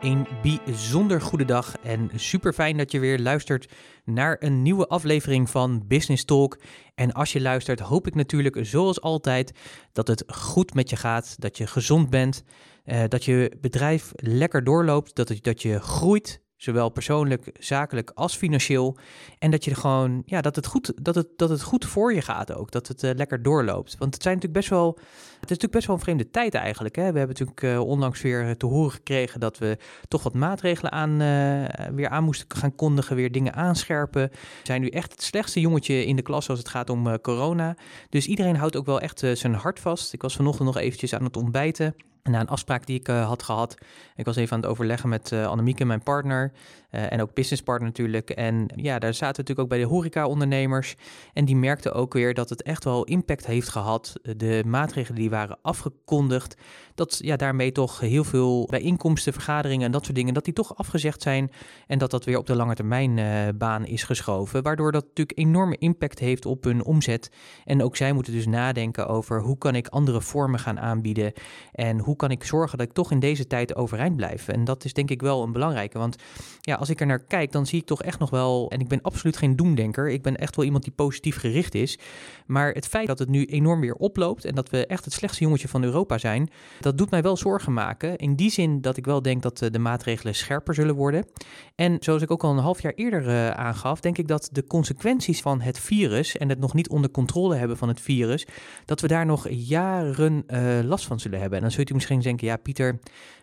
Een bijzonder goede dag en super fijn dat je weer luistert naar een nieuwe aflevering van Business Talk. En als je luistert, hoop ik natuurlijk zoals altijd dat het goed met je gaat, dat je gezond bent, eh, dat je bedrijf lekker doorloopt, dat, het, dat je groeit, Zowel persoonlijk, zakelijk als financieel. En dat je gewoon, ja, dat het goed, dat het, dat het goed voor je gaat ook. Dat het uh, lekker doorloopt. Want het zijn natuurlijk best wel. Het is natuurlijk best wel een vreemde tijd eigenlijk. Hè? We hebben natuurlijk uh, onlangs weer te horen gekregen dat we toch wat maatregelen aan, uh, weer aan moesten gaan kondigen, weer dingen aanscherpen. We zijn nu echt het slechtste jongetje in de klas als het gaat om corona. Dus iedereen houdt ook wel echt zijn hart vast. Ik was vanochtend nog eventjes aan het ontbijten na een afspraak die ik uh, had gehad. Ik was even aan het overleggen met uh, Annemieke, mijn partner. Uh, en ook businesspartner natuurlijk. En ja, daar zaten natuurlijk ook bij de horeca-ondernemers. En die merkten ook weer dat het echt wel impact heeft gehad. De maatregelen die waren afgekondigd. Dat ja, daarmee toch heel veel bijeenkomsten, vergaderingen en dat soort dingen, dat die toch afgezegd zijn. En dat dat weer op de lange termijn baan is geschoven. Waardoor dat natuurlijk enorme impact heeft op hun omzet. En ook zij moeten dus nadenken over hoe kan ik andere vormen gaan aanbieden. En hoe kan ik zorgen dat ik toch in deze tijd overeind blijf? En dat is denk ik wel een belangrijke. Want ja, als ik er naar kijk, dan zie ik toch echt nog wel. En ik ben absoluut geen doemdenker. Ik ben echt wel iemand die positief gericht is. Maar het feit dat het nu enorm weer oploopt en dat we echt het slechtste jongetje van Europa zijn, dat doet mij wel zorgen maken. In die zin dat ik wel denk dat de maatregelen scherper zullen worden. En zoals ik ook al een half jaar eerder uh, aangaf, denk ik dat de consequenties van het virus en het nog niet onder controle hebben van het virus, dat we daar nog jaren uh, last van zullen hebben. En dan zult u misschien denken, ja Pieter,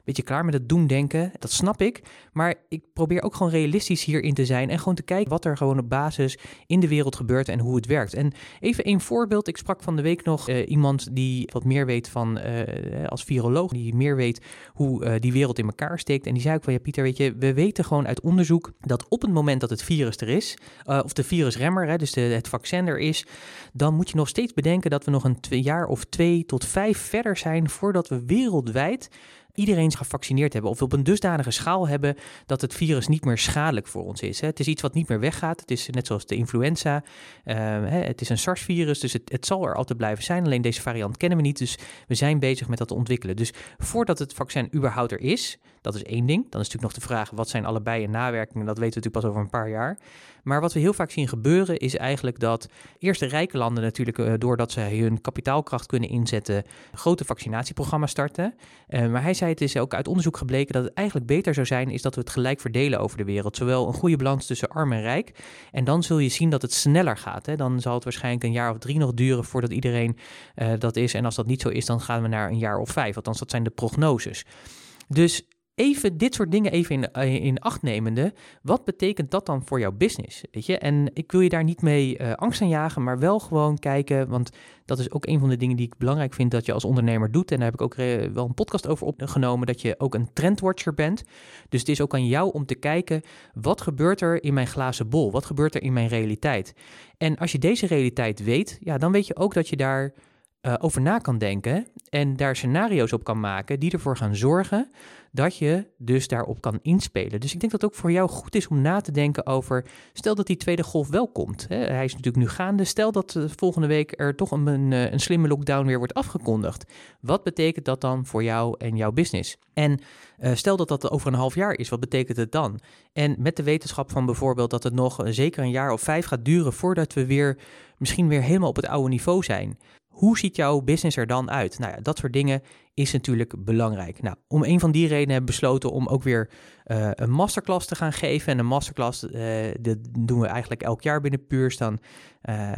beetje klaar met het doemdenken. Dat snap ik. Maar ik probeer ook gewoon realistisch hierin te zijn. En gewoon te kijken wat er gewoon op basis in de wereld gebeurt en hoe het werkt. En even een voorbeeld. Ik sprak van de week nog uh, iemand die wat meer weet van, uh, als viroloog, die meer weet hoe uh, die wereld in elkaar steekt. En die zei ook van, ja Pieter, weet je, we weten gewoon uit onderzoek dat op het moment dat het virus er is, of de virusremmer, hè, dus de, het vaccin er is, dan moet je nog steeds bedenken dat we nog een jaar of twee tot vijf verder zijn voordat we wereldwijd iedereen gevaccineerd hebben of op een dusdanige schaal hebben dat het virus niet meer schadelijk voor ons is. Hè. Het is iets wat niet meer weggaat. Het is net zoals de influenza. Uh, hè, het is een SARS-virus, dus het, het, zal er altijd blijven zijn. Alleen deze variant kennen we niet, dus we zijn bezig met dat te ontwikkelen. Dus voordat het vaccin überhaupt er is, dat is één ding. Dan is natuurlijk nog de vraag, wat zijn alle bij- en nawerkingen? Dat weten we natuurlijk pas over een paar jaar. Maar wat we heel vaak zien gebeuren is eigenlijk dat eerst de rijke landen natuurlijk, uh, doordat ze hun kapitaalkracht kunnen inzetten, grote vaccinatieprogramma's starten. Uh, maar hij zei, is ook uit onderzoek gebleken dat het eigenlijk beter zou zijn, is dat we het gelijk verdelen over de wereld. Zowel een goede balans tussen arm en rijk. En dan zul je zien dat het sneller gaat. Hè? Dan zal het waarschijnlijk een jaar of drie nog duren voordat iedereen uh, dat is. En als dat niet zo is, dan gaan we naar een jaar of vijf. Althans, dat zijn de prognoses. Dus even dit soort dingen even in, eh, in acht nemende. Wat betekent dat dan voor jouw business? Weet je? En ik wil je daar niet mee uh, angst aan jagen, maar wel gewoon kijken. Want dat is ook een van de dingen die ik belangrijk vind dat je als ondernemer doet. En daar heb ik ook wel een podcast over opgenomen. Dat je ook een trendwatcher bent. Dus het is ook aan jou om te kijken. Wat gebeurt er in mijn glazen bol? Wat gebeurt er in mijn realiteit? En als je deze realiteit weet, ja, dan weet je ook dat je daar uh, over na kan denken en daar scenario's op kan maken die ervoor gaan zorgen dat je dus daarop kan inspelen. Dus ik denk dat het ook voor jou goed is om na te denken over, stel dat die tweede golf wel komt. Hè, hij is natuurlijk nu gaande, stel dat uh, volgende week er toch een, een, een, slimme lockdown weer wordt afgekondigd. Wat betekent dat dan voor jou en jouw business? En stel dat dat over een half jaar is, wat betekent het dan? En met de wetenschap van bijvoorbeeld dat het nog zeker een jaar of vijf gaat duren voordat we weer misschien weer helemaal op het oude niveau zijn. Hoe ziet jouw business er dan uit? Nou ja, dat soort dingen is natuurlijk belangrijk. Nou, om een van die redenen hebben we besloten om ook weer uh, een masterclass te gaan geven. En een masterclass, uh, dat doen we eigenlijk elk jaar binnen Puurs. Dan uh,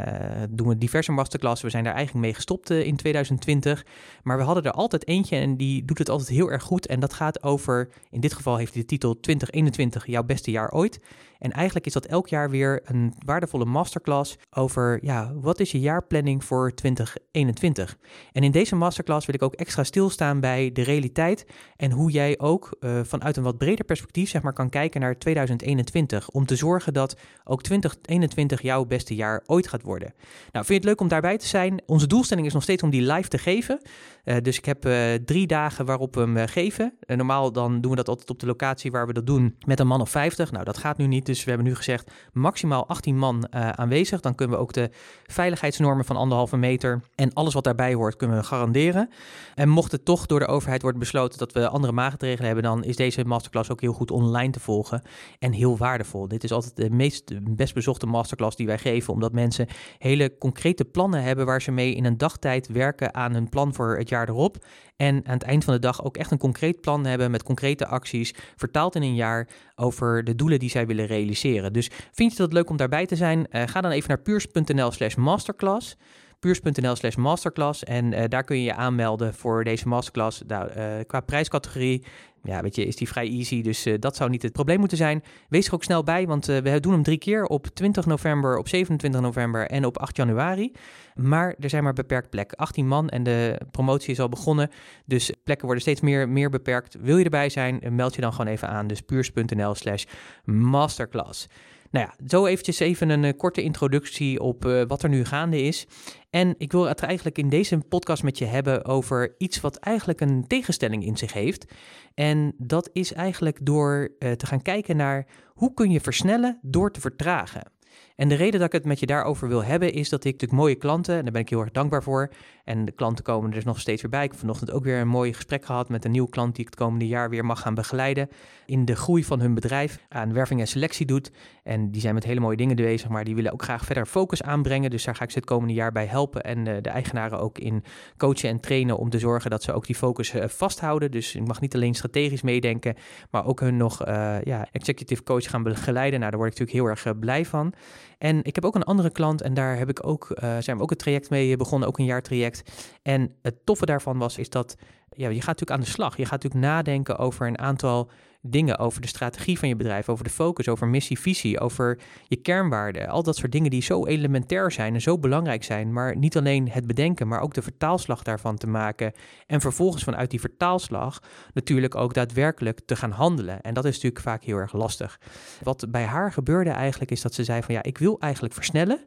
doen we diverse masterclassen. We zijn daar eigenlijk mee gestopt in 2020. Maar we hadden er altijd eentje en die doet het altijd heel erg goed. En dat gaat over, in dit geval heeft hij de titel 2021, jouw beste jaar ooit. En eigenlijk is dat elk jaar weer een waardevolle masterclass over, ja, wat is je jaarplanning voor 2021? En in deze masterclass wil ik ook extra stilstaan bij de realiteit en hoe jij ook vanuit een wat breder perspectief zeg maar, kan kijken naar 2021. Om te zorgen dat ook 2021 jouw beste jaar ooit gaat worden. Nou, vind je het leuk om daarbij te zijn? Onze doelstelling is nog steeds om die live te geven. Uh, dus ik heb uh, drie dagen waarop we hem geven. normaal dan doen we dat altijd op de locatie waar we dat doen met een man of 50. Nou, dat gaat nu niet. Dus we hebben nu gezegd maximaal 18 man aanwezig. Dan kunnen we ook de veiligheidsnormen van anderhalve meter en alles wat daarbij hoort kunnen we garanderen. En mocht het toch door de overheid worden besloten dat we andere maatregelen hebben, dan is deze masterclass ook heel goed online te volgen en heel waardevol. Dit is altijd de meest best bezochte masterclass die wij geven, omdat mensen hele concrete plannen hebben waar ze mee in een dagtijd werken aan hun plan voor het jaar erop. En aan het eind van de dag ook echt een concreet plan hebben met concrete acties, vertaald in een jaar over de doelen die zij willen realiseren. Dus vind je dat leuk om daarbij te zijn? Uh, ga dan even naar puurs.nl slash masterclass puurs.nl slash masterclass. En uh, daar kun je je aanmelden voor deze masterclass. Nou, uh, qua prijscategorie ja, weet je, is die vrij easy. Dus uh, dat zou niet het probleem moeten zijn. Wees er ook snel bij, want we doen hem drie keer op 20 november, op 27 november en op 8 januari. Maar er zijn maar beperkt plekken. 18 man en de promotie is al begonnen. Dus plekken worden steeds meer, meer beperkt. Wil je erbij zijn, meld je dan gewoon even aan. Dus puurs.nl slash masterclass. Nou ja, zo eventjes even een uh, korte introductie op uh, wat er nu gaande is. En ik wil het eigenlijk in deze podcast met je hebben over iets wat eigenlijk een tegenstelling in zich heeft. En dat is eigenlijk door uh, te gaan kijken naar hoe kun je versnellen door te vertragen. En de reden dat ik het met je daarover wil hebben, is dat ik natuurlijk mooie klanten, en daar ben ik heel erg dankbaar voor. En de klanten komen er dus nog steeds weer bij. Ik heb vanochtend ook weer een mooi gesprek gehad met een nieuwe klant die ik het komende jaar weer mag gaan begeleiden in de groei van hun bedrijf, aan werving en selectie doet. En die zijn met hele mooie dingen bezig, maar die willen ook graag verder focus aanbrengen. Dus daar ga ik ze het komende jaar bij helpen en de, de eigenaren ook in coachen en trainen om te zorgen dat ze ook die focus uh, vasthouden. Dus ik mag niet alleen strategisch meedenken, maar ook hun nog uh, ja, executive coach gaan begeleiden. Nou, daar word ik natuurlijk heel erg blij van. En ik heb ook een andere klant en daar heb ik ook, uh, zijn we ook een traject mee begonnen, ook een jaartraject. En het toffe daarvan was, is dat ja, je gaat natuurlijk aan de slag. Je gaat natuurlijk nadenken over een aantal dingen over de strategie van je bedrijf, over de focus, over missie, visie, over je kernwaarden. Al dat soort dingen die zo elementair zijn en zo belangrijk zijn. Maar niet alleen het bedenken, maar ook de vertaalslag daarvan te maken. En vervolgens vanuit die vertaalslag natuurlijk ook daadwerkelijk te gaan handelen. En dat is natuurlijk vaak heel erg lastig. Wat bij haar gebeurde eigenlijk is dat ze zei van ja, ik wil eigenlijk versnellen.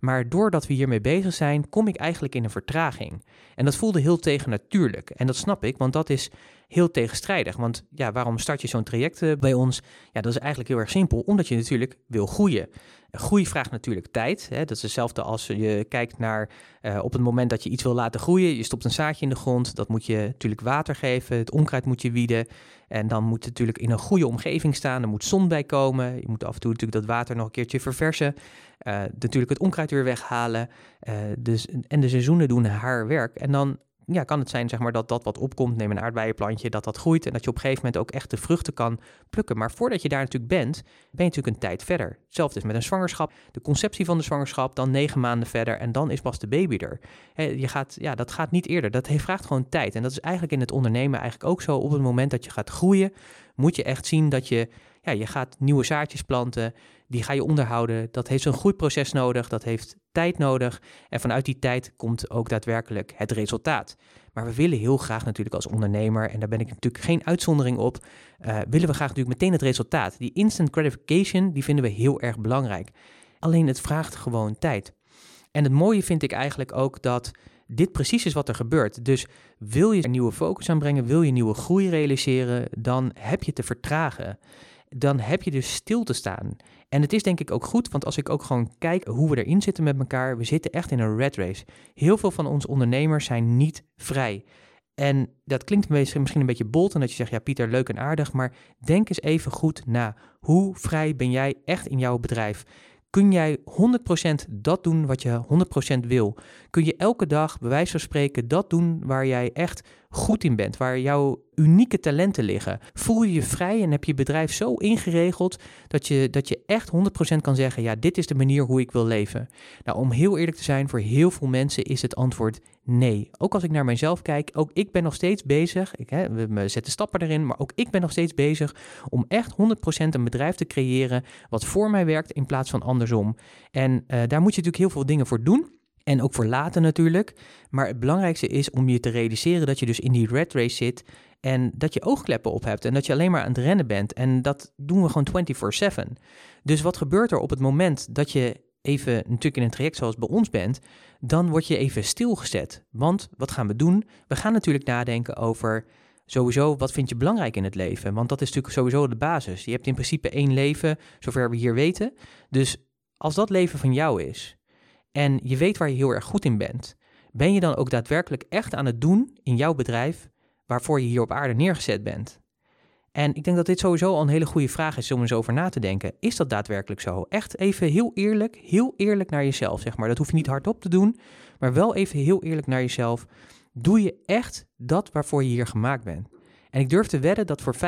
Maar doordat we hiermee bezig zijn, kom ik eigenlijk in een vertraging. En dat voelde heel tegennatuurlijk. En dat snap ik, want dat is heel tegenstrijdig. Want ja, waarom start je zo'n traject eh, bij ons? Ja, dat is eigenlijk heel erg simpel, omdat je natuurlijk wil groeien. Groei vraagt natuurlijk tijd. Hè? Dat is hetzelfde als je kijkt naar uh, op het moment dat je iets wil laten groeien. Je stopt een zaadje in de grond, dat moet je natuurlijk water geven, het onkruid moet je wieden. En dan moet het natuurlijk in een goede omgeving staan, er moet zon bij komen. Je moet af en toe natuurlijk dat water nog een keertje verversen. Uh, natuurlijk het onkruid weer weghalen. Dus, en de seizoenen doen haar werk. En dan ja, kan het zijn zeg maar, dat dat wat opkomt, neem een aardbeienplantje, dat dat groeit en dat je op een gegeven moment ook echt de vruchten kan plukken. Maar voordat je daar natuurlijk bent, ben je natuurlijk een tijd verder. Hetzelfde is met een zwangerschap, de conceptie van de zwangerschap, dan negen maanden verder en dan is pas de baby er. je gaat, ja, dat gaat niet eerder, dat vraagt gewoon tijd. En dat is eigenlijk in het ondernemen eigenlijk ook zo. Op het moment dat je gaat groeien, moet je echt zien dat je, ja, je gaat nieuwe zaadjes planten, die ga je onderhouden. Dat heeft zo'n groeiproces nodig, dat heeft tijd nodig. En vanuit die tijd komt ook daadwerkelijk het resultaat. Maar we willen heel graag natuurlijk als ondernemer, en daar ben ik natuurlijk geen uitzondering op, uh, willen we graag natuurlijk meteen het resultaat. Die instant gratification, die vinden we heel erg belangrijk. Alleen het vraagt gewoon tijd. En het mooie vind ik eigenlijk ook dat dit precies is wat er gebeurt. Dus wil je een nieuwe focus aanbrengen, wil je nieuwe groei realiseren, dan heb je te vertragen dan heb je dus stil te staan. En het is denk ik ook goed, want als ik ook gewoon kijk hoe we erin zitten met elkaar, we zitten echt in een red race. Heel veel van ons ondernemers zijn niet vrij. En dat klinkt misschien een beetje bold en dat je zegt, ja Pieter, leuk en aardig, maar denk eens even goed na. Hoe vrij ben jij echt in jouw bedrijf? Kun jij 100% dat doen wat je 100% wil? Kun je elke dag, bij wijze van spreken, dat doen waar jij echt goed in bent, waar jouw unieke talenten liggen. Voel je je vrij en heb je bedrijf zo ingeregeld dat je, dat je echt 100% kan zeggen: ja, dit is de manier hoe ik wil leven. Nou, om heel eerlijk te zijn, voor heel veel mensen is het antwoord nee. Ook als ik naar mijzelf kijk, ook ik ben nog steeds bezig. Ik, hè, we zetten stappen erin, maar ook ik ben nog steeds bezig om echt 100% een bedrijf te creëren wat voor mij werkt in plaats van andersom. En uh, daar moet je natuurlijk heel veel dingen voor doen. En ook voor later natuurlijk. Maar het belangrijkste is om je te realiseren dat je dus in die red race zit. En dat je oogkleppen op hebt. En dat je alleen maar aan het rennen bent. En dat doen we gewoon 24-7. Dus wat gebeurt er op het moment dat je even natuurlijk in een traject zoals bij ons bent. Dan word je even stilgezet. Want wat gaan we doen? We gaan natuurlijk nadenken over sowieso, wat vind je belangrijk in het leven? Want dat is natuurlijk sowieso de basis. Je hebt in principe één leven, zover we hier weten. Dus als dat leven van jou is, en je weet waar je heel erg goed in bent, ben je dan ook daadwerkelijk echt aan het doen in jouw bedrijf waarvoor je hier op aarde neergezet bent? En ik denk dat dit sowieso al een hele goede vraag is om eens over na te denken. Is dat daadwerkelijk zo? Echt even heel eerlijk, heel eerlijk naar jezelf, zeg maar. Dat hoef je niet hardop te doen, maar wel even heel eerlijk naar jezelf. Doe je echt dat waarvoor je hier gemaakt bent? En ik durf te wedden dat voor 95%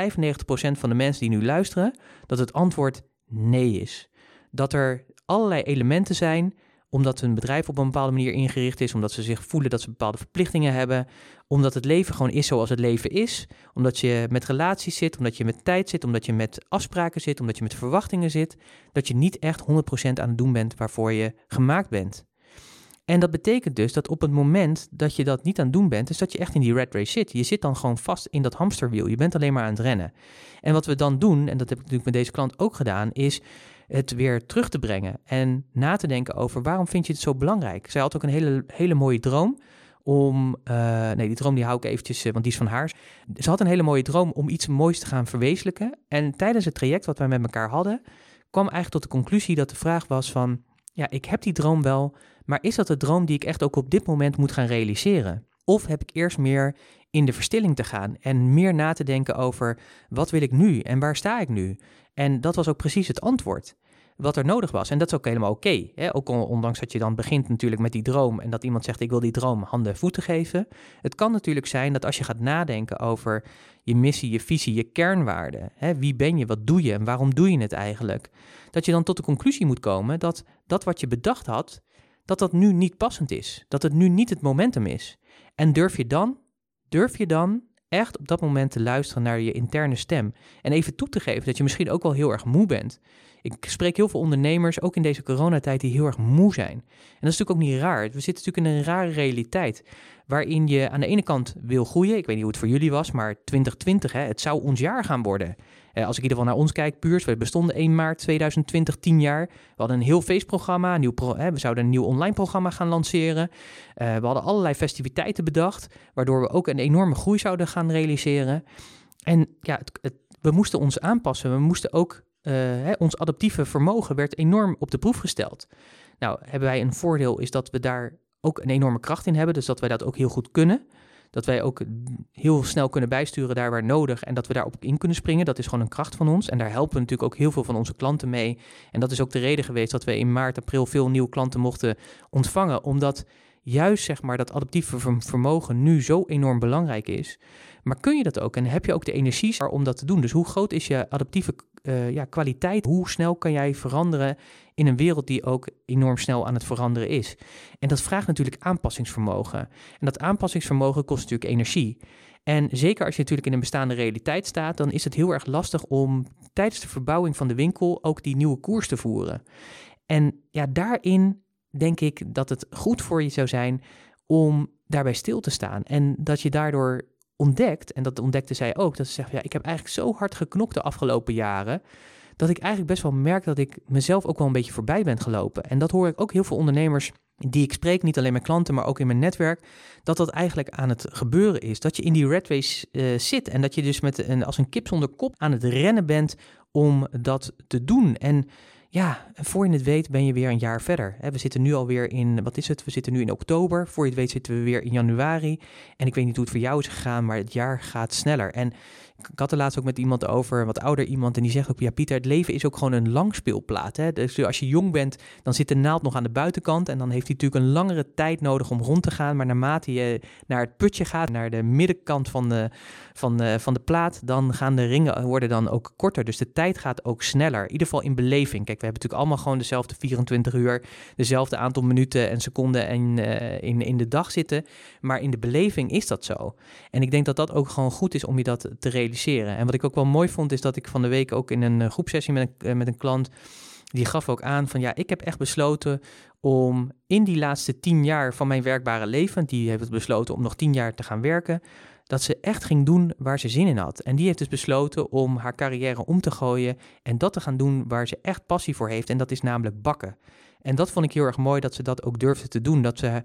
van de mensen die nu luisteren, dat het antwoord nee is. Dat er allerlei elementen zijn omdat hun bedrijf op een bepaalde manier ingericht is, omdat ze zich voelen dat ze bepaalde verplichtingen hebben, omdat het leven gewoon is zoals het leven is, omdat je met relaties zit, omdat je met tijd zit, omdat je met afspraken zit, omdat je met verwachtingen zit, dat je niet echt 100% aan het doen bent waarvoor je gemaakt bent. En dat betekent dus dat op het moment dat je dat niet aan het doen bent, is dat je echt in die red race zit. Je zit dan gewoon vast in dat hamsterwiel. Je bent alleen maar aan het rennen. En wat we dan doen, en dat heb ik natuurlijk met deze klant ook gedaan, is het weer terug te brengen en na te denken over waarom vind je het zo belangrijk. Zij had ook een hele, hele mooie droom om, uh, nee die droom die hou ik eventjes, uh, want die is van haar. Ze had een hele mooie droom om iets moois te gaan verwezenlijken. En tijdens het traject wat wij met elkaar hadden, kwam eigenlijk tot de conclusie dat de vraag was van, ja ik heb die droom wel, maar is dat de droom die ik echt ook op dit moment moet gaan realiseren? Of heb ik eerst meer in de verstilling te gaan en meer na te denken over wat wil ik nu en waar sta ik nu? En dat was ook precies het antwoord wat er nodig was. En dat is ook helemaal oké. ook ondanks dat je dan begint natuurlijk met die droom en dat iemand zegt ik wil die droom handen en voeten geven. Het kan natuurlijk zijn dat als je gaat nadenken over je missie, je visie, je kernwaarden. Hè, wie ben je, wat doe je en waarom doe je het eigenlijk? Dat je dan tot de conclusie moet komen dat dat wat je bedacht had, dat dat nu niet passend is. Dat het nu niet het momentum is. En durf je dan, durf je dan echt op dat moment te luisteren naar je interne stem. En even toe te geven dat je misschien ook wel heel erg moe bent. Ik spreek heel veel ondernemers, ook in deze coronatijd, die heel erg moe zijn. En dat is natuurlijk ook niet raar. We zitten natuurlijk in een rare realiteit. Waarin je aan de ene kant wil groeien. Ik weet niet hoe het voor jullie was, maar 2020, hè, het zou ons jaar gaan worden. Eh, als ik in ieder geval naar ons kijk, puurs, we bestonden 1 maart 2020, 10 jaar. We hadden een heel feestprogramma, een nieuw we zouden een nieuw online programma gaan lanceren. Uh, we hadden allerlei festiviteiten bedacht, waardoor we ook een enorme groei zouden gaan realiseren. En ja, het, we moesten ons aanpassen. We moesten ook, uh, hè, ons adaptieve vermogen werd enorm op de proef gesteld. Nou, hebben wij een voordeel, is dat we daar ook een enorme kracht in hebben, dus dat wij dat ook heel goed kunnen. Dat wij ook heel snel kunnen bijsturen daar waar nodig en dat we daarop in kunnen springen. Dat is gewoon een kracht van ons. En daar helpen we natuurlijk ook heel veel van onze klanten mee. En dat is ook de reden geweest dat we in maart, april veel nieuwe klanten mochten ontvangen. Omdat juist zeg maar dat adaptieve vermogen nu zo enorm belangrijk is. Maar kun je dat ook en heb je ook de energie om dat te doen? Dus hoe groot is je adaptieve uh, ja, kwaliteit? Hoe snel kan jij veranderen in een wereld die ook enorm snel aan het veranderen is? En dat vraagt natuurlijk aanpassingsvermogen. En dat aanpassingsvermogen kost natuurlijk energie. En zeker als je natuurlijk in een bestaande realiteit staat, dan is het heel erg lastig om tijdens de verbouwing van de winkel ook die nieuwe koers te voeren. En ja, daarin denk ik dat het goed voor je zou zijn om daarbij stil te staan. En dat je daardoor ontdekt, en dat ontdekte zij ook, dat ze zegt, ja, ik heb eigenlijk zo hard geknokt de afgelopen jaren, dat ik eigenlijk best wel merk dat ik mezelf ook wel een beetje voorbij ben gelopen. En dat hoor ik ook heel veel ondernemers die ik spreek, niet alleen mijn klanten, maar ook in mijn netwerk, dat dat eigenlijk aan het gebeuren is. Dat je in die red race uh, zit en dat je dus met een, als een kip zonder kop aan het rennen bent om dat te doen. En ja, voor je het weet ben je weer een jaar verder. We zitten nu alweer in, wat is het? We zitten nu in oktober. Voor je het weet zitten we weer in januari. En ik weet niet hoe het voor jou is gegaan, maar het jaar gaat sneller. En Ik had er laatst ook met iemand over, wat ouder iemand, en die zegt ook, ja Pieter, het leven is ook gewoon een langspeelplaat. Hè? Dus als je jong bent, dan zit de naald nog aan de buitenkant en dan heeft hij natuurlijk een langere tijd nodig om rond te gaan. Maar naarmate je naar het putje gaat, naar de middenkant van de, van van de plaat, dan gaan de ringen worden dan ook korter. Dus de tijd gaat ook sneller, in ieder geval in beleving. Kijk, we hebben natuurlijk allemaal gewoon dezelfde 24 uur, dezelfde aantal minuten en seconden en, uh, in, in de dag zitten. Maar in de beleving is dat zo. En ik denk dat dat ook gewoon goed is om je dat te realiseren. En wat ik ook wel mooi vond, is dat ik van de week ook in een eh, groepsessie met een, eh, met een klant. Die gaf ook aan van ja, ik heb echt besloten om in die laatste tien jaar van mijn werkbare leven, die heeft besloten om nog tien jaar te gaan werken, dat ze echt ging doen waar ze zin in had. En die heeft dus besloten om haar carrière om te gooien en dat te gaan doen waar ze echt passie voor heeft. En dat is namelijk bakken. En dat vond ik heel erg mooi dat ze dat ook durfde te doen. Dat ze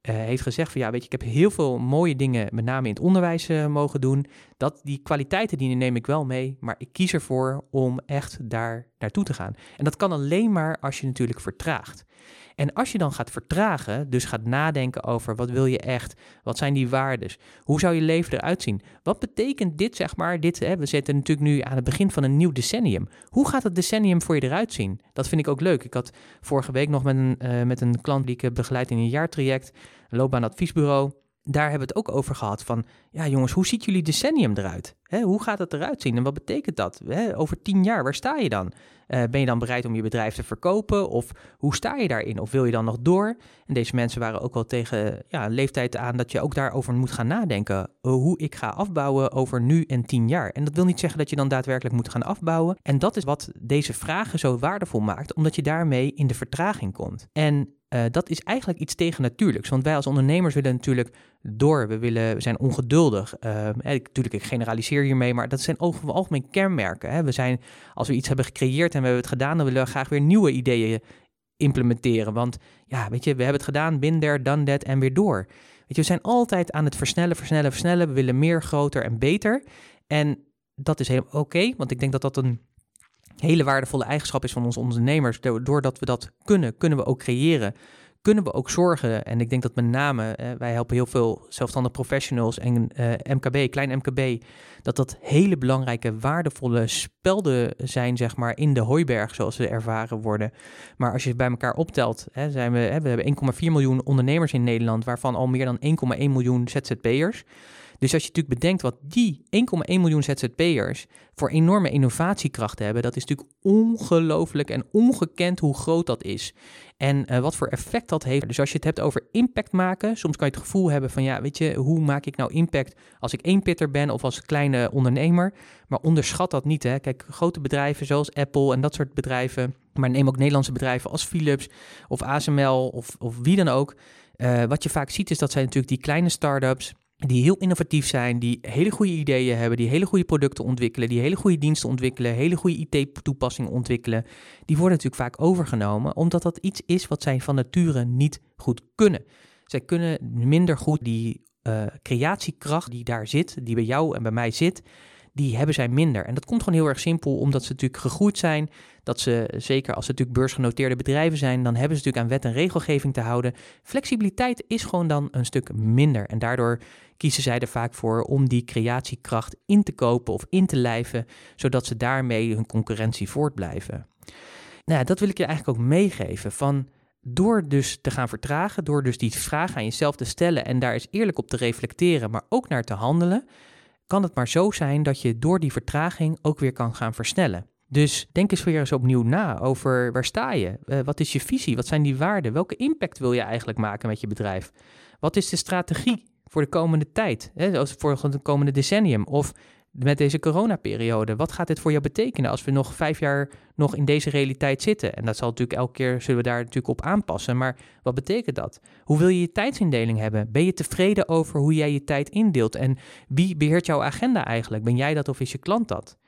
heeft gezegd van ja, weet je, ik heb heel veel mooie dingen, met name in het onderwijs uh, mogen doen. Dat, die kwaliteiten die neem ik wel mee, maar ik kies ervoor om echt daar naartoe te gaan. En dat kan alleen maar als je natuurlijk vertraagt. En als je dan gaat vertragen, dus gaat nadenken over wat wil je echt, wat zijn die waardes, hoe zou je leven eruit zien, wat betekent dit zeg maar, dit, hè, we zitten natuurlijk nu aan het begin van een nieuw decennium. Hoe gaat het decennium voor je eruit zien? Dat vind ik ook leuk. Ik had vorige week nog met een, uh, met een klant die ik begeleid in een jaartraject, een loopbaanadviesbureau daar hebben we het ook over gehad van, ja jongens, hoe ziet jullie decennium eruit? hoe gaat het eruit zien en wat betekent dat? over tien jaar, waar sta je dan? Uh, ben je dan bereid om je bedrijf te verkopen of hoe sta je daarin? Of wil je dan nog door? En deze mensen waren ook wel tegen ja, leeftijd aan dat je ook daarover moet gaan nadenken. Uh, hoe ik ga afbouwen over nu en tien jaar. En dat wil niet zeggen dat je dan daadwerkelijk moet gaan afbouwen. En dat is wat deze vragen zo waardevol maakt, omdat je daarmee in de vertraging komt. En uh, dat is eigenlijk iets tegennatuurlijks. Want wij als ondernemers willen natuurlijk door. We, willen, we zijn ongeduldig. Uh, natuurlijk, ik generaliseer hiermee, maar dat zijn over algemeen kenmerken. Hè. We zijn, als we iets hebben gecreëerd en we hebben het gedaan, dan willen we graag weer nieuwe ideeën implementeren. Want ja, weet je, we hebben het gedaan, bin there, done that en weer door. Weet je, we zijn altijd aan het versnellen, versnellen, versnellen. We willen meer, groter en beter. En dat is helemaal oké, want ik denk dat dat een hele waardevolle eigenschap is van onze ondernemers. Doordat we dat kunnen, kunnen we ook creëren. Kunnen we ook zorgen, en ik denk dat met name, eh, wij helpen heel veel zelfstandig professionals en eh, MKB, klein MKB, dat dat hele belangrijke, waardevolle spelden zijn, zeg maar, in de hooiberg, zoals ze ervaren worden. Maar als je het bij elkaar optelt, hè, zijn we, hè, we hebben 1,4 miljoen ondernemers in Nederland, waarvan al meer dan 1,1 miljoen ZZP'ers. Dus als je natuurlijk bedenkt wat die 1,1 miljoen ZZP'ers voor enorme innovatiekrachten hebben, dat is natuurlijk ongelooflijk en ongekend hoe groot dat is. En uh, wat voor effect dat heeft. Dus als je het hebt over impact maken, soms kan je het gevoel hebben van ja, weet je, hoe maak ik nou impact als ik één pitter ben of als kleine ondernemer? Maar onderschat dat niet. Hè. Kijk, grote bedrijven zoals Apple en dat soort bedrijven, maar neem ook Nederlandse bedrijven als Philips of ASML of, of wie dan ook. Uh, wat je vaak ziet is dat zijn natuurlijk die kleine start-ups die heel innovatief zijn, die hele goede ideeën hebben, die hele goede producten ontwikkelen, die hele goede diensten ontwikkelen, hele goede IT-toepassingen ontwikkelen, die worden natuurlijk vaak overgenomen, omdat dat iets is wat zij van nature niet goed kunnen. Zij kunnen minder goed die uh, creatiekracht die daar zit, die bij jou en bij mij zit, die hebben zij minder. En dat komt gewoon heel erg simpel, omdat ze natuurlijk gegroeid zijn. Dat ze, zeker als ze natuurlijk beursgenoteerde bedrijven zijn, dan hebben ze natuurlijk aan wet en regelgeving te houden. Flexibiliteit is gewoon dan een stuk minder. En daardoor kiezen zij er vaak voor om die creatiekracht in te kopen of in te lijven, zodat ze daarmee hun concurrentie voortblijven. Nou, dat wil ik je eigenlijk ook meegeven. Van door dus te gaan vertragen, door dus die vraag aan jezelf te stellen en daar eens eerlijk op te reflecteren, maar ook naar te handelen, kan het maar zo zijn dat je door die vertraging ook weer kan gaan versnellen. Dus denk eens weer eens opnieuw na over waar sta je? Uh, wat is je visie? Wat zijn die waarden? Welke impact wil je eigenlijk maken met je bedrijf? Wat is de strategie voor de komende tijd? Hè? Voor het komende decennium? Of met deze coronaperiode? Wat gaat dit voor jou betekenen als we nog vijf jaar nog in deze realiteit zitten? En dat zal natuurlijk elke keer zullen we daar natuurlijk op aanpassen. Maar wat betekent dat? Hoe wil je je tijdsindeling hebben? Ben je tevreden over hoe jij je tijd indeelt? En wie beheert jouw agenda eigenlijk? Ben jij dat of is je klant dat?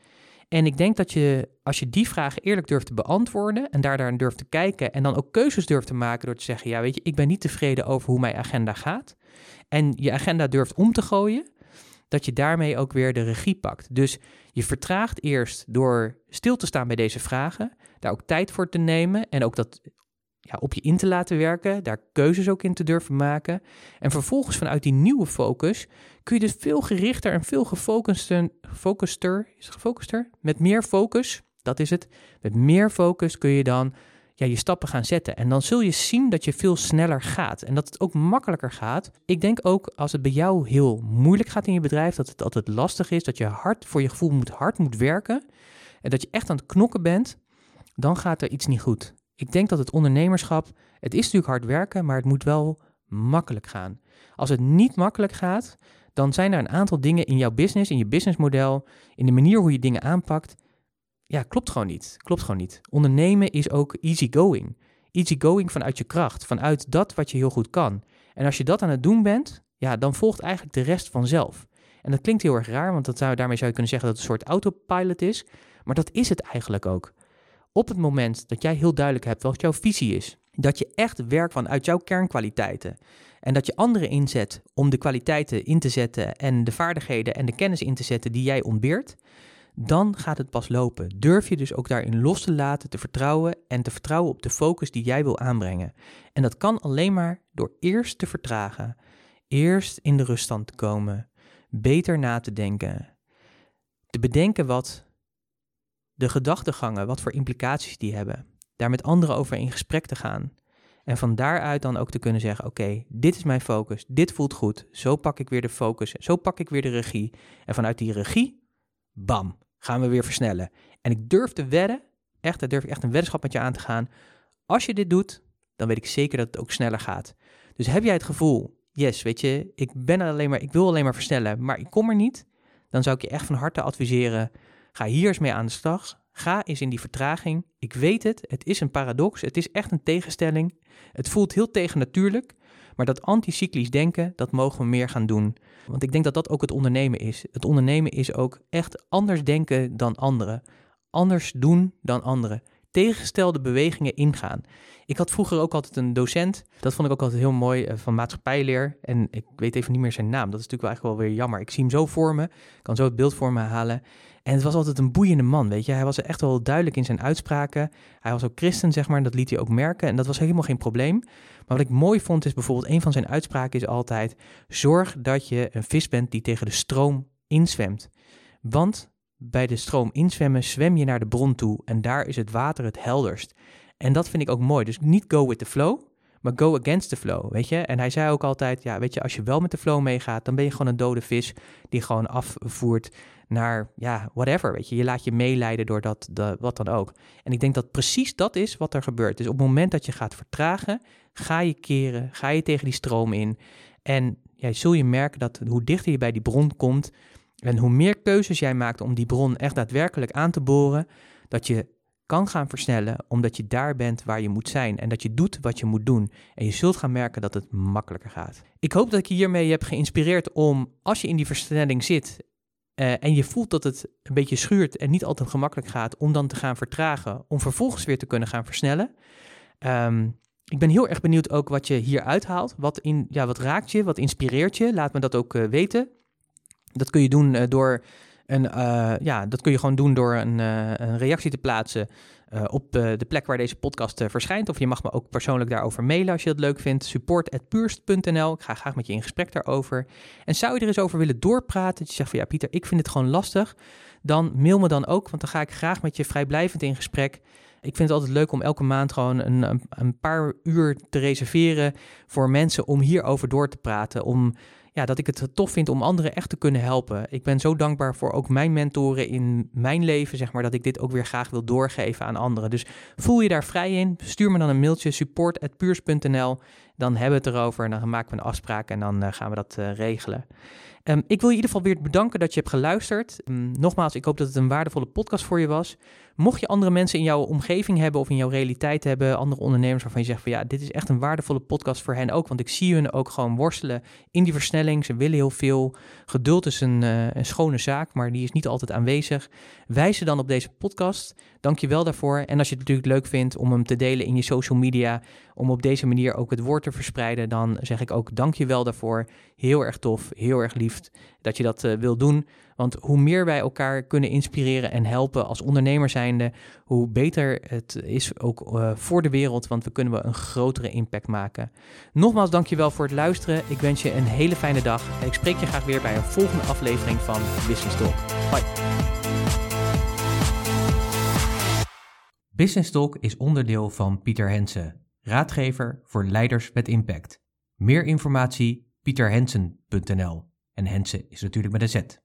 En ik denk dat je, als je die vragen eerlijk durft te beantwoorden en daar naar durft te kijken en dan ook keuzes durft te maken door te zeggen, ja weet je, ik ben niet tevreden over hoe mijn agenda gaat. En je agenda durft om te gooien, dat je daarmee ook weer de regie pakt. Dus je vertraagt eerst door stil te staan bij deze vragen, daar ook tijd voor te nemen en ook dat ja, op je in te laten werken, daar keuzes ook in te durven maken. En vervolgens vanuit die nieuwe focus kun je dus veel gerichter en veel gefocuster, is gefocuster? Met meer focus, dat is het. Met meer focus kun je dan ja, je stappen gaan zetten. En dan zul je zien dat je veel sneller gaat en dat het ook makkelijker gaat. Ik denk ook als het bij jou heel moeilijk gaat in je bedrijf, dat het altijd lastig is, dat je hard voor je gevoel moet hard moet werken en dat je echt aan het knokken bent, dan gaat er iets niet goed. Ik denk dat het ondernemerschap, het is natuurlijk hard werken, maar het moet wel makkelijk gaan. Als het niet makkelijk gaat, dan zijn er een aantal dingen in jouw business, in je businessmodel, in de manier hoe je dingen aanpakt. Ja, klopt gewoon niet. Klopt gewoon niet. Ondernemen is ook easygoing. Easygoing vanuit je kracht, vanuit dat wat je heel goed kan. En als je dat aan het doen bent, ja, dan volgt eigenlijk de rest vanzelf. En dat klinkt heel erg raar, want dat zou, daarmee zou je kunnen zeggen dat het een soort autopilot is. Maar dat is het eigenlijk ook. Op het moment dat jij heel duidelijk hebt wat jouw visie is, dat je echt werkt vanuit jouw kernkwaliteiten en dat je anderen inzet om de kwaliteiten in te zetten en de vaardigheden en de kennis in te zetten die jij ontbeert, dan gaat het pas lopen. Durf je dus ook daarin los te laten, te vertrouwen en te vertrouwen op de focus die jij wil aanbrengen. En dat kan alleen maar door eerst te vertragen, eerst in de ruststand te komen, beter na te denken, te bedenken wat de gedachtegangen, wat voor implicaties die hebben. Daar met anderen over in gesprek te gaan. En van daaruit dan ook te kunnen zeggen: Oké, dit is mijn focus, dit voelt goed. Zo pak ik weer de focus, zo pak ik weer de regie. En vanuit die regie, bam, gaan we weer versnellen. En ik durf te wedden, echt, daar durf ik echt een weddenschap met je aan te gaan. Als je dit doet, dan weet ik zeker dat het ook sneller gaat. Dus heb jij het gevoel, yes, weet je, ik ben alleen maar, ik wil alleen maar versnellen, maar ik kom er niet, dan zou ik je echt van harte adviseren Ga hier eens mee aan de slag. Ga eens in die vertraging. Ik weet het, het is een paradox. Het is echt een tegenstelling. Het voelt heel tegennatuurlijk. Maar dat anticyclisch denken, dat mogen we meer gaan doen. Want ik denk dat dat ook het ondernemen is. Het ondernemen is ook echt anders denken dan anderen. Anders doen dan anderen. Tegengestelde bewegingen ingaan. Ik had vroeger ook altijd een docent, dat vond ik ook altijd heel mooi, eh, van maatschappijleer. En ik weet even niet meer zijn naam, dat is natuurlijk wel eigenlijk wel weer jammer. Ik zie hem zo voor me, ik kan zo het beeld voor me halen. En het was altijd een boeiende man, weet je. Hij was echt wel duidelijk in zijn uitspraken. Hij was ook christen, zeg maar, en dat liet hij ook merken. En dat was helemaal geen probleem. Maar wat ik mooi vond is bijvoorbeeld, een van zijn uitspraken is altijd... Zorg dat je een vis bent die tegen de stroom inzwemt. Want bij de stroom inzwemmen zwem je naar de bron toe en daar is het water het helderst. En dat vind ik ook mooi. Dus niet go with the flow, maar go against the flow, weet je. En hij zei ook altijd, ja, weet je, als je wel met de flow meegaat, dan ben je gewoon een dode vis die gewoon afvoert naar, ja, whatever, weet je. Je laat je meeleiden door dat, de, wat dan ook. En ik denk dat precies dat is wat er gebeurt. Dus op het moment dat je gaat vertragen, ga je keren, ga je tegen die stroom in. En ja, zul je merken dat hoe dichter je bij die bron komt en hoe meer keuzes jij maakt om die bron echt daadwerkelijk aan te boren, dat je kan gaan versnellen omdat je daar bent waar je moet zijn en dat je doet wat je moet doen. En je zult gaan merken dat het makkelijker gaat. Ik hoop dat ik je hiermee heb geïnspireerd om, als je in die versnelling zit uh, en je voelt dat het een beetje schuurt en niet altijd gemakkelijk gaat, om dan te gaan vertragen, om vervolgens weer te kunnen gaan versnellen. Um, ik ben heel erg benieuwd ook wat je hier uithaalt. Wat, in, ja, wat raakt je? Wat inspireert je? Laat me dat ook uh, weten. Dat kun je doen uh, door en uh, ja, dat kun je gewoon doen door een, een reactie te plaatsen uh, op de plek waar deze podcast verschijnt. Of je mag me ook persoonlijk daarover mailen als je dat leuk vindt. Support.puurst.nl. Ik ga graag met je in gesprek daarover. En zou je er eens over willen doorpraten? Dat je zegt van ja, Pieter, ik vind het gewoon lastig. Dan mail me dan ook, want dan ga ik graag met je vrijblijvend in gesprek. Ik vind het altijd leuk om elke maand gewoon een, een, een paar uur te reserveren voor mensen om hierover door te praten. Om ja, dat ik het tof vind om anderen echt te kunnen helpen. Ik ben zo dankbaar voor ook mijn mentoren in mijn leven, zeg maar, dat ik dit ook weer graag wil doorgeven aan anderen. Dus voel je daar vrij in, stuur me dan een mailtje support@puurs.nl. Dan hebben we het erover en dan maken we een afspraak en dan uh, gaan we dat uh, regelen. Um, ik wil je in ieder geval weer bedanken dat je hebt geluisterd. Um, nogmaals, ik hoop dat het een waardevolle podcast voor je was. Mocht je andere mensen in jouw omgeving hebben of in jouw realiteit hebben, andere ondernemers waarvan je zegt van ja, dit is echt een waardevolle podcast voor hen ook, want ik zie hun ook gewoon worstelen in die versnelling. Ze willen heel veel. Geduld is een, uh, een schone zaak, maar die is niet altijd aanwezig. Wijs ze dan op deze podcast. Dank je wel daarvoor. En als je het natuurlijk leuk vindt om hem te delen in je social media, om op deze manier ook het woord te verspreiden, dan zeg ik ook dank je wel daarvoor. Heel erg tof, heel erg lief dat je dat uh, wil doen. Want hoe meer wij elkaar kunnen inspireren en helpen als ondernemer zijnde, hoe beter het is ook uh, voor de wereld, want we kunnen we een grotere impact maken. Nogmaals dankjewel voor het luisteren. Ik wens je een hele fijne dag ik spreek je graag weer bij een volgende aflevering van Business Talk. Bye. Business Talk is onderdeel van Pieter Hensen, raadgever voor leiders met impact. Meer informatie pieterhensen.nl en Hensen is natuurlijk met een Z.